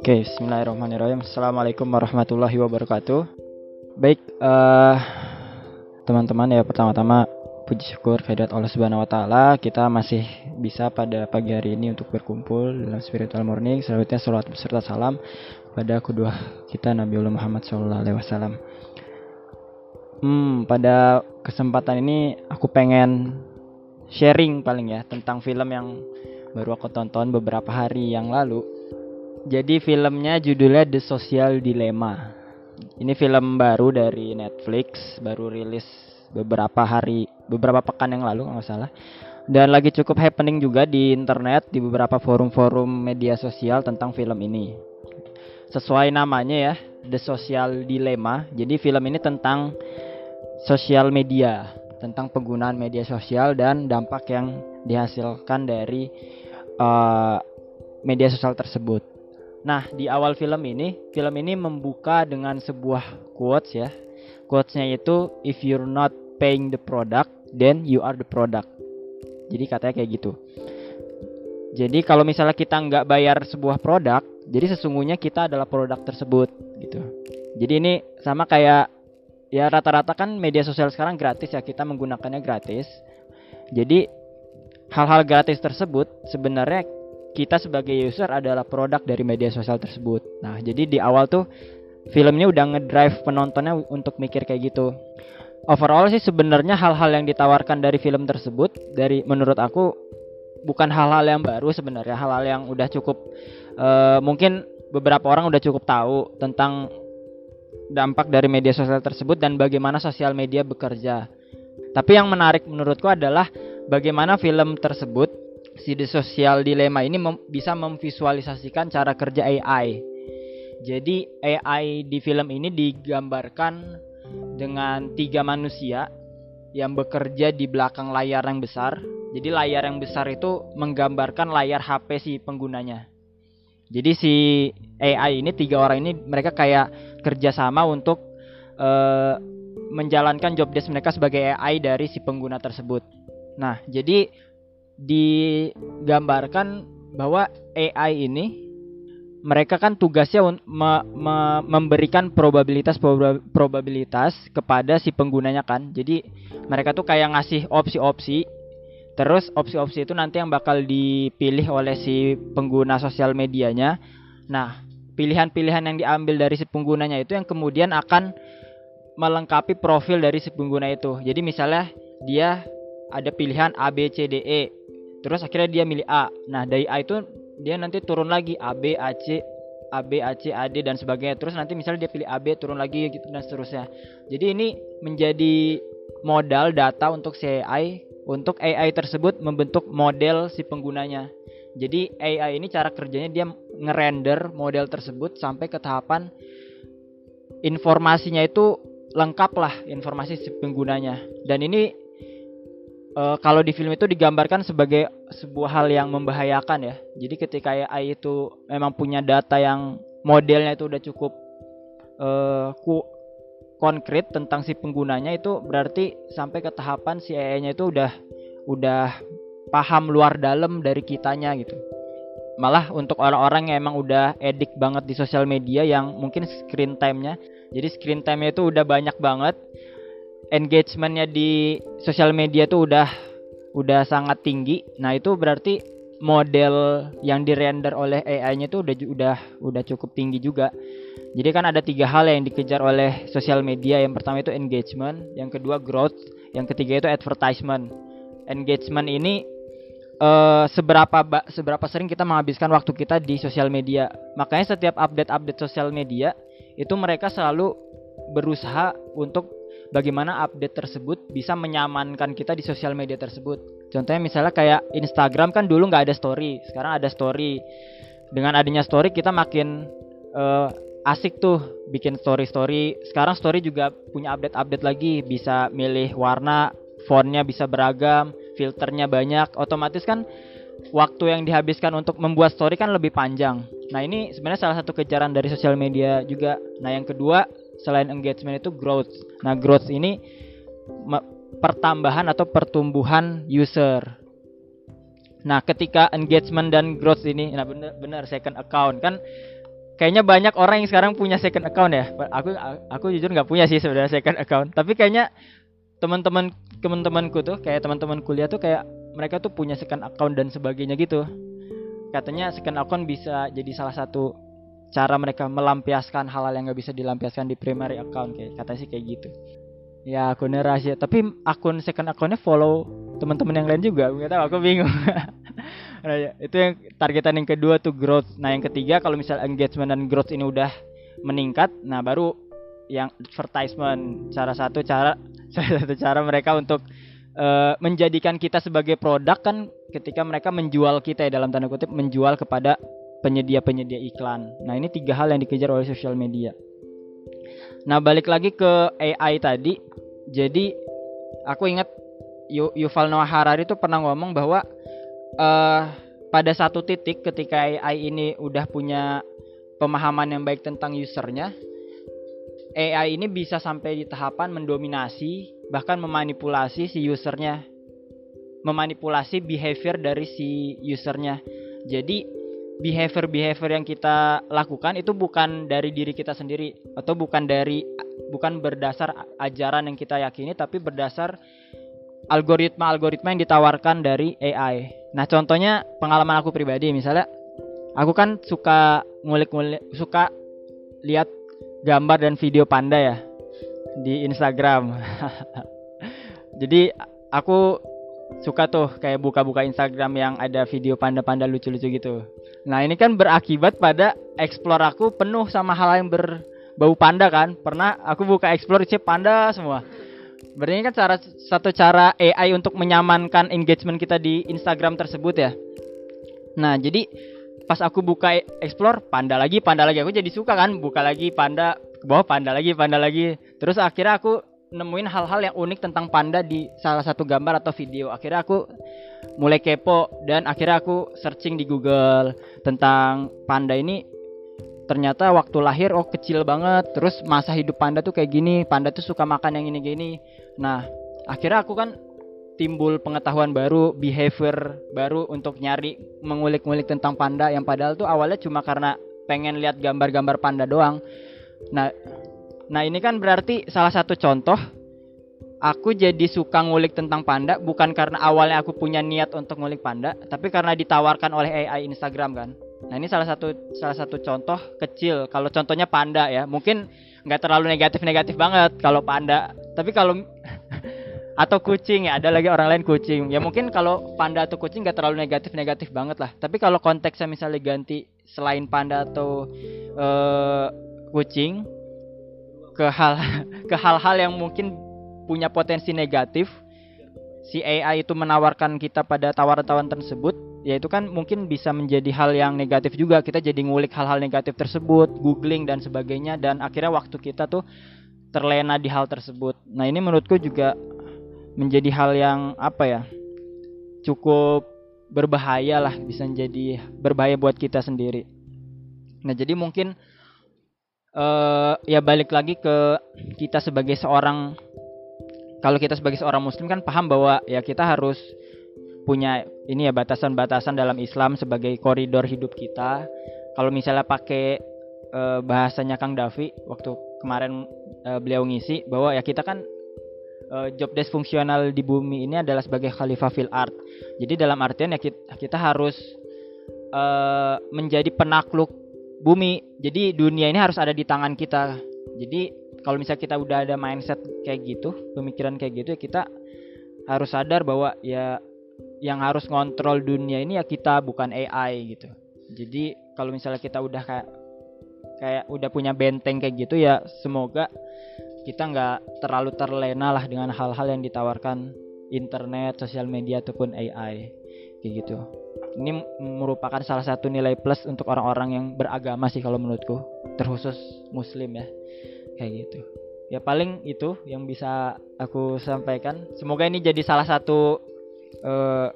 Oke, Bismillahirrahmanirrahim. Assalamualaikum warahmatullahi wabarakatuh. Baik, uh, teman-teman ya pertama-tama puji syukur kehadirat Allah Subhanahu wa taala kita masih bisa pada pagi hari ini untuk berkumpul dalam spiritual morning selanjutnya salat beserta salam pada kedua kita Nabiullah Muhammad sallallahu alaihi wasallam. Hmm, pada kesempatan ini aku pengen sharing paling ya tentang film yang baru aku tonton beberapa hari yang lalu. Jadi filmnya judulnya The Social Dilemma. Ini film baru dari Netflix, baru rilis beberapa hari beberapa pekan yang lalu nggak salah dan lagi cukup happening juga di internet di beberapa forum-forum media sosial tentang film ini sesuai namanya ya The Social Dilemma jadi film ini tentang sosial media tentang penggunaan media sosial dan dampak yang dihasilkan dari uh, media sosial tersebut. Nah, di awal film ini, film ini membuka dengan sebuah quotes ya. Quotesnya itu if you're not paying the product, then you are the product. Jadi katanya kayak gitu. Jadi kalau misalnya kita nggak bayar sebuah produk, jadi sesungguhnya kita adalah produk tersebut gitu. Jadi ini sama kayak ya rata-rata kan media sosial sekarang gratis ya kita menggunakannya gratis. Jadi hal-hal gratis tersebut sebenarnya kita sebagai user adalah produk dari media sosial tersebut. Nah, jadi di awal tuh film ini udah ngedrive penontonnya untuk mikir kayak gitu overall sih sebenarnya hal-hal yang ditawarkan dari film tersebut dari menurut aku bukan hal-hal yang baru sebenarnya hal-hal yang udah cukup uh, mungkin beberapa orang udah cukup tahu tentang dampak dari media sosial tersebut dan bagaimana sosial media bekerja. Tapi yang menarik menurutku adalah bagaimana film tersebut si The Social Dilemma ini mem bisa memvisualisasikan cara kerja AI. Jadi AI di film ini digambarkan dengan tiga manusia yang bekerja di belakang layar yang besar. Jadi layar yang besar itu menggambarkan layar HP si penggunanya. Jadi si AI ini tiga orang ini mereka kayak kerjasama untuk uh, menjalankan job desk mereka sebagai AI dari si pengguna tersebut. Nah, jadi digambarkan bahwa AI ini mereka kan tugasnya me, me, memberikan probabilitas probabilitas kepada si penggunanya kan. Jadi mereka tuh kayak ngasih opsi-opsi. Terus opsi-opsi itu nanti yang bakal dipilih oleh si pengguna sosial medianya. Nah, pilihan-pilihan yang diambil dari si penggunanya itu yang kemudian akan melengkapi profil dari si pengguna itu. Jadi misalnya dia ada pilihan A B C D E. Terus akhirnya dia milih A. Nah, dari A itu dia nanti turun lagi. AB AC AB AC AD dan sebagainya. Terus nanti misalnya dia pilih AB turun lagi gitu dan seterusnya. Jadi ini menjadi modal data untuk si AI untuk AI tersebut membentuk model si penggunanya. Jadi AI ini cara kerjanya dia ngerender model tersebut sampai ke tahapan informasinya itu lengkap lah informasi si penggunanya. Dan ini uh, kalau di film itu digambarkan sebagai sebuah hal yang membahayakan ya. Jadi ketika AI itu memang punya data yang modelnya itu udah cukup uh, ku konkret tentang si penggunanya itu berarti sampai ke tahapan si AI-nya itu udah udah paham luar dalam dari kitanya gitu. Malah untuk orang-orang yang emang udah edik banget di sosial media yang mungkin screen time-nya jadi screen time-nya itu udah banyak banget engagementnya di sosial media tuh udah udah sangat tinggi. Nah itu berarti model yang dirender oleh AI-nya itu udah udah udah cukup tinggi juga. Jadi kan ada tiga hal yang dikejar oleh sosial media. Yang pertama itu engagement, yang kedua growth, yang ketiga itu advertisement. Engagement ini uh, seberapa seberapa sering kita menghabiskan waktu kita di sosial media. Makanya setiap update-update sosial media itu mereka selalu berusaha untuk bagaimana update tersebut bisa menyamankan kita di sosial media tersebut. Contohnya misalnya kayak Instagram kan dulu nggak ada story, sekarang ada story. Dengan adanya story kita makin uh, asik tuh bikin story-story. Sekarang story juga punya update-update lagi, bisa milih warna, fontnya bisa beragam, filternya banyak. Otomatis kan waktu yang dihabiskan untuk membuat story kan lebih panjang. Nah ini sebenarnya salah satu kejaran dari sosial media juga. Nah yang kedua selain engagement itu growth. Nah, growth ini pertambahan atau pertumbuhan user. Nah, ketika engagement dan growth ini nah benar benar second account kan kayaknya banyak orang yang sekarang punya second account ya. Aku aku jujur nggak punya sih sebenarnya second account. Tapi kayaknya teman-teman teman-temanku tuh kayak teman-teman kuliah tuh kayak mereka tuh punya second account dan sebagainya gitu. Katanya second account bisa jadi salah satu cara mereka melampiaskan hal-hal yang nggak bisa dilampiaskan di primary account kayak kata sih kayak gitu. Ya akunnya rahasia, tapi akun second accountnya follow teman-teman yang lain juga. Gak tahu, aku bingung. nah, ya, itu yang targetan yang kedua tuh growth. Nah yang ketiga kalau misal engagement dan growth ini udah meningkat, nah baru yang advertisement. Cara satu cara salah satu cara mereka untuk uh, menjadikan kita sebagai produk kan ketika mereka menjual kita ya dalam tanda kutip menjual kepada penyedia-penyedia iklan. Nah, ini tiga hal yang dikejar oleh sosial media. Nah, balik lagi ke AI tadi. Jadi, aku ingat Yuval Noah Harari itu pernah ngomong bahwa uh, pada satu titik ketika AI ini udah punya pemahaman yang baik tentang usernya, AI ini bisa sampai di tahapan mendominasi bahkan memanipulasi si usernya memanipulasi behavior dari si usernya jadi behavior behavior yang kita lakukan itu bukan dari diri kita sendiri atau bukan dari bukan berdasar ajaran yang kita yakini tapi berdasar algoritma-algoritma yang ditawarkan dari AI. Nah, contohnya pengalaman aku pribadi misalnya aku kan suka ngulik-ngulik suka lihat gambar dan video panda ya di Instagram. Jadi aku suka tuh kayak buka-buka Instagram yang ada video panda-panda lucu-lucu gitu. Nah ini kan berakibat pada explore aku penuh sama hal yang berbau panda kan. Pernah aku buka explore cek panda semua. Berarti ini kan cara satu cara AI untuk menyamankan engagement kita di Instagram tersebut ya. Nah jadi pas aku buka explore panda lagi panda lagi aku jadi suka kan buka lagi panda ke bawah panda lagi panda lagi terus akhirnya aku nemuin hal-hal yang unik tentang panda di salah satu gambar atau video. Akhirnya aku mulai kepo dan akhirnya aku searching di Google tentang panda ini. Ternyata waktu lahir oh kecil banget. Terus masa hidup panda tuh kayak gini. Panda tuh suka makan yang ini gini nah akhirnya aku kan timbul pengetahuan baru, behavior baru untuk nyari mengulik-ngulik tentang panda yang padahal tuh awalnya cuma karena pengen lihat gambar-gambar panda doang. Nah, nah ini kan berarti salah satu contoh aku jadi suka ngulik tentang panda bukan karena awalnya aku punya niat untuk ngulik panda, tapi karena ditawarkan oleh AI Instagram kan. Nah ini salah satu salah satu contoh kecil. Kalau contohnya panda ya, mungkin nggak terlalu negatif-negatif banget kalau panda. Tapi kalau atau kucing ya ada lagi orang lain kucing ya mungkin kalau panda atau kucing gak terlalu negatif negatif banget lah tapi kalau konteksnya misalnya ganti selain panda atau uh, kucing ke hal ke hal-hal yang mungkin punya potensi negatif. Si AI itu menawarkan kita pada tawaran-tawaran tersebut ya itu kan mungkin bisa menjadi hal yang negatif juga. Kita jadi ngulik hal-hal negatif tersebut googling dan sebagainya dan akhirnya waktu kita tuh terlena di hal tersebut. Nah ini menurutku juga menjadi hal yang apa ya cukup berbahaya lah bisa menjadi berbahaya buat kita sendiri. Nah jadi mungkin uh, ya balik lagi ke kita sebagai seorang kalau kita sebagai seorang muslim kan paham bahwa ya kita harus punya ini ya batasan-batasan dalam Islam sebagai koridor hidup kita. Kalau misalnya pakai uh, bahasanya Kang Davi waktu kemarin uh, beliau ngisi bahwa ya kita kan uh, job desk fungsional di bumi ini adalah sebagai khalifah fil art. Jadi dalam artian ya kita, kita harus uh, menjadi penakluk bumi. Jadi dunia ini harus ada di tangan kita. Jadi kalau misalnya kita udah ada mindset kayak gitu, pemikiran kayak gitu ya kita harus sadar bahwa ya yang harus ngontrol dunia ini ya kita bukan AI gitu. Jadi kalau misalnya kita udah kayak kayak udah punya benteng kayak gitu ya semoga kita nggak terlalu terlena lah dengan hal-hal yang ditawarkan internet, sosial media ataupun AI kayak gitu. Ini merupakan salah satu nilai plus untuk orang-orang yang beragama sih kalau menurutku, terkhusus muslim ya. Kayak gitu. Ya paling itu yang bisa aku sampaikan. Semoga ini jadi salah satu uh,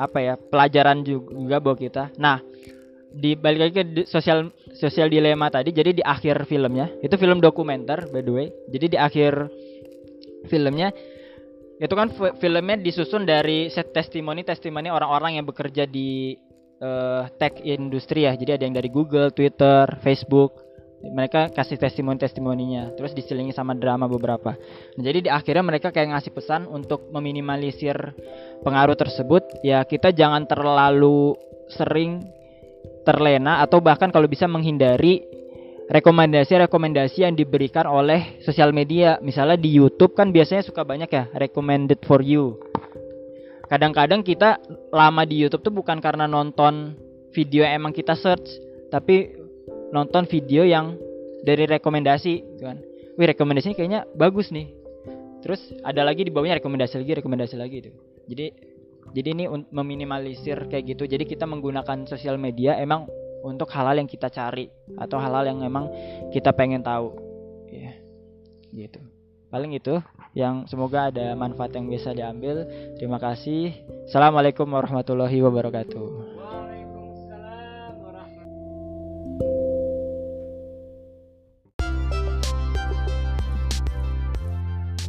apa ya, pelajaran juga buat kita. Nah, di balik lagi ke sosial sosial dilema tadi jadi di akhir filmnya itu film dokumenter by the way jadi di akhir filmnya itu kan filmnya disusun dari set testimoni testimoni orang-orang yang bekerja di uh, tech industri ya. Jadi ada yang dari Google, Twitter, Facebook. Mereka kasih testimoni-testimoninya, terus diselingi sama drama beberapa. Nah, jadi di akhirnya mereka kayak ngasih pesan untuk meminimalisir pengaruh tersebut. Ya kita jangan terlalu sering terlena atau bahkan kalau bisa menghindari rekomendasi-rekomendasi yang diberikan oleh sosial media. Misalnya di YouTube kan biasanya suka banyak ya recommended for you. Kadang-kadang kita lama di YouTube tuh bukan karena nonton video yang emang kita search, tapi nonton video yang dari rekomendasi, gitu kan. Wih, rekomendasinya kayaknya bagus nih. Terus ada lagi di bawahnya rekomendasi lagi, rekomendasi lagi itu. Jadi jadi ini meminimalisir kayak gitu. Jadi kita menggunakan sosial media emang untuk hal-hal yang kita cari atau hal-hal yang memang kita pengen tahu. Ya gitu. Paling itu yang semoga ada manfaat yang bisa diambil. Terima kasih. Assalamualaikum warahmatullahi wabarakatuh.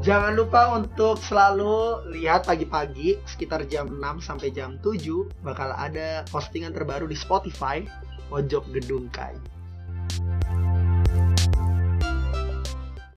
Jangan lupa untuk selalu lihat pagi-pagi sekitar jam 6 sampai jam 7 bakal ada postingan terbaru di Spotify pojok gedung kai